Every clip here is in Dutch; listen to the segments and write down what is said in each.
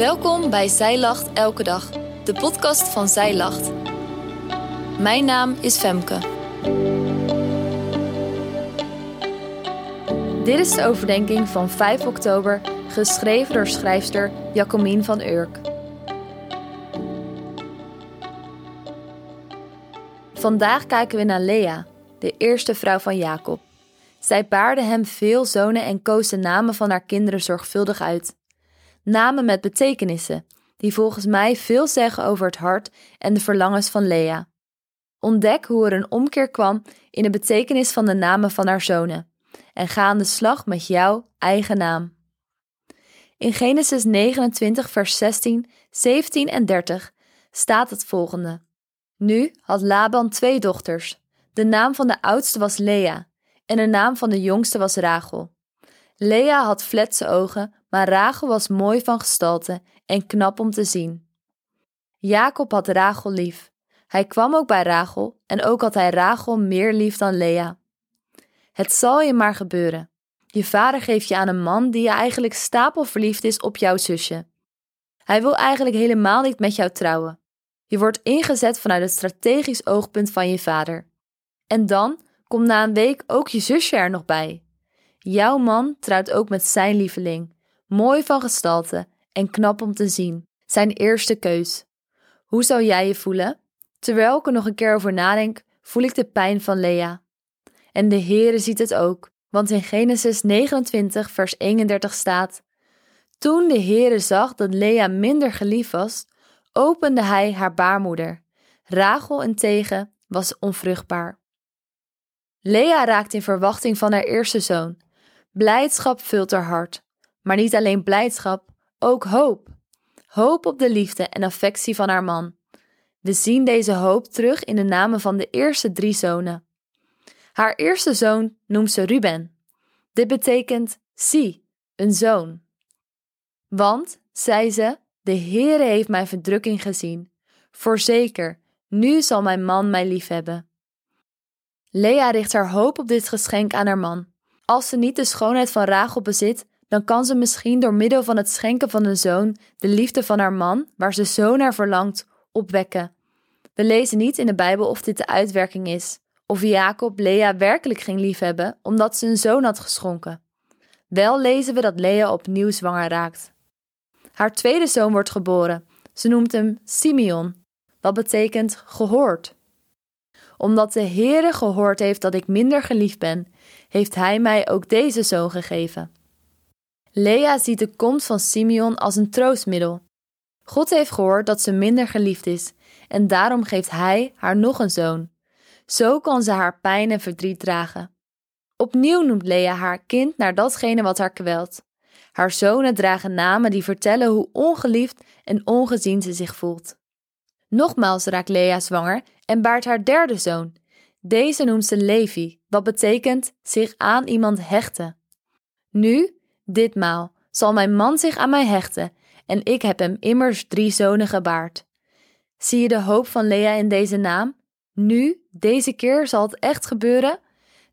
Welkom bij Zij Lacht Elke Dag, de podcast van Zij Lacht. Mijn naam is Femke. Dit is de overdenking van 5 oktober, geschreven door schrijfster Jacomien van Urk. Vandaag kijken we naar Lea, de eerste vrouw van Jacob. Zij baarde hem veel zonen en koos de namen van haar kinderen zorgvuldig uit. Namen met betekenissen, die volgens mij veel zeggen over het hart en de verlangens van Lea. Ontdek hoe er een omkeer kwam in de betekenis van de namen van haar zonen en ga aan de slag met jouw eigen naam. In Genesis 29, vers 16, 17 en 30 staat het volgende. Nu had Laban twee dochters. De naam van de oudste was Lea en de naam van de jongste was Rachel. Lea had fletse ogen, maar Rachel was mooi van gestalte en knap om te zien. Jacob had Rachel lief. Hij kwam ook bij Rachel en ook had hij Rachel meer lief dan Lea. Het zal je maar gebeuren. Je vader geeft je aan een man die eigenlijk stapelverliefd is op jouw zusje. Hij wil eigenlijk helemaal niet met jou trouwen. Je wordt ingezet vanuit het strategisch oogpunt van je vader. En dan komt na een week ook je zusje er nog bij. Jouw man trouwt ook met zijn lieveling, mooi van gestalte en knap om te zien, zijn eerste keus. Hoe zou jij je voelen? Terwijl ik er nog een keer over nadenk, voel ik de pijn van Lea. En de Heere ziet het ook, want in Genesis 29 vers 31 staat: Toen de Heere zag dat Lea minder geliefd was, opende hij haar baarmoeder. Rachel tegen was onvruchtbaar. Lea raakt in verwachting van haar eerste zoon. Blijdschap vult haar hart. Maar niet alleen blijdschap, ook hoop. Hoop op de liefde en affectie van haar man. We zien deze hoop terug in de namen van de eerste drie zonen. Haar eerste zoon noemt ze Ruben. Dit betekent zie, een zoon. Want, zei ze, de Heere heeft mijn verdrukking gezien. Voorzeker, nu zal mijn man mij liefhebben. Lea richt haar hoop op dit geschenk aan haar man. Als ze niet de schoonheid van Rachel bezit, dan kan ze misschien door middel van het schenken van een zoon de liefde van haar man, waar ze zo naar verlangt, opwekken. We lezen niet in de Bijbel of dit de uitwerking is, of Jacob Lea werkelijk ging liefhebben omdat ze een zoon had geschonken. Wel lezen we dat Lea opnieuw zwanger raakt. Haar tweede zoon wordt geboren. Ze noemt hem Simeon, wat betekent gehoord omdat de Heere gehoord heeft dat ik minder geliefd ben, heeft hij mij ook deze zoon gegeven. Lea ziet de komst van Simeon als een troostmiddel. God heeft gehoord dat ze minder geliefd is en daarom geeft hij haar nog een zoon. Zo kan ze haar pijn en verdriet dragen. Opnieuw noemt Lea haar kind naar datgene wat haar kwelt. Haar zonen dragen namen die vertellen hoe ongeliefd en ongezien ze zich voelt. Nogmaals raakt Lea zwanger en baart haar derde zoon. Deze noemt ze Levi, wat betekent zich aan iemand hechten. Nu, ditmaal, zal mijn man zich aan mij hechten en ik heb hem immers drie zonen gebaard. Zie je de hoop van Lea in deze naam? Nu, deze keer zal het echt gebeuren?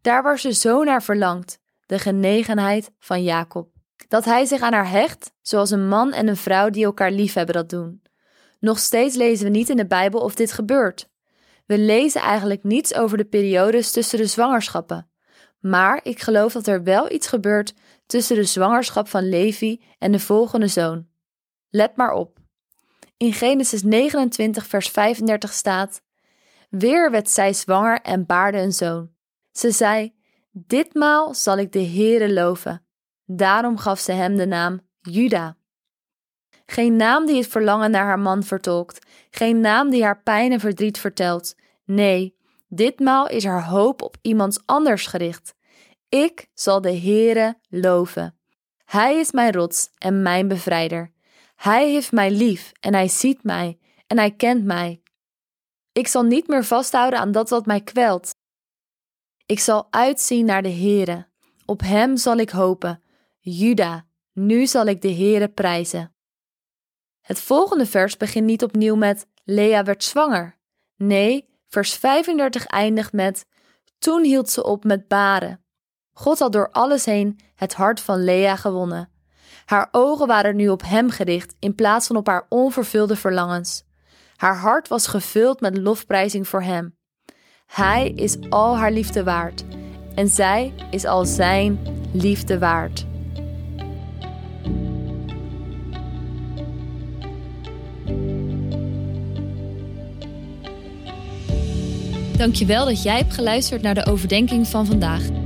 Daar waar ze zo naar verlangt, de genegenheid van Jacob. Dat hij zich aan haar hecht, zoals een man en een vrouw die elkaar lief hebben dat doen. Nog steeds lezen we niet in de Bijbel of dit gebeurt. We lezen eigenlijk niets over de periodes tussen de zwangerschappen. Maar ik geloof dat er wel iets gebeurt tussen de zwangerschap van Levi en de volgende zoon. Let maar op. In Genesis 29, vers 35 staat: Weer werd zij zwanger en baarde een zoon. Ze zei: Ditmaal zal ik de Heere loven. Daarom gaf ze hem de naam Juda. Geen naam die het verlangen naar haar man vertolkt. Geen naam die haar pijn en verdriet vertelt. Nee, ditmaal is haar hoop op iemand anders gericht. Ik zal de Heere loven. Hij is mijn rots en mijn bevrijder. Hij heeft mij lief en hij ziet mij en hij kent mij. Ik zal niet meer vasthouden aan dat wat mij kwelt. Ik zal uitzien naar de Heere. Op hem zal ik hopen. Juda, nu zal ik de Heere prijzen. Het volgende vers begint niet opnieuw met Lea werd zwanger. Nee, vers 35 eindigt met Toen hield ze op met baren. God had door alles heen het hart van Lea gewonnen. Haar ogen waren nu op hem gericht in plaats van op haar onvervulde verlangens. Haar hart was gevuld met lofprijzing voor hem. Hij is al haar liefde waard en zij is al zijn liefde waard. Dankjewel dat jij hebt geluisterd naar de overdenking van vandaag.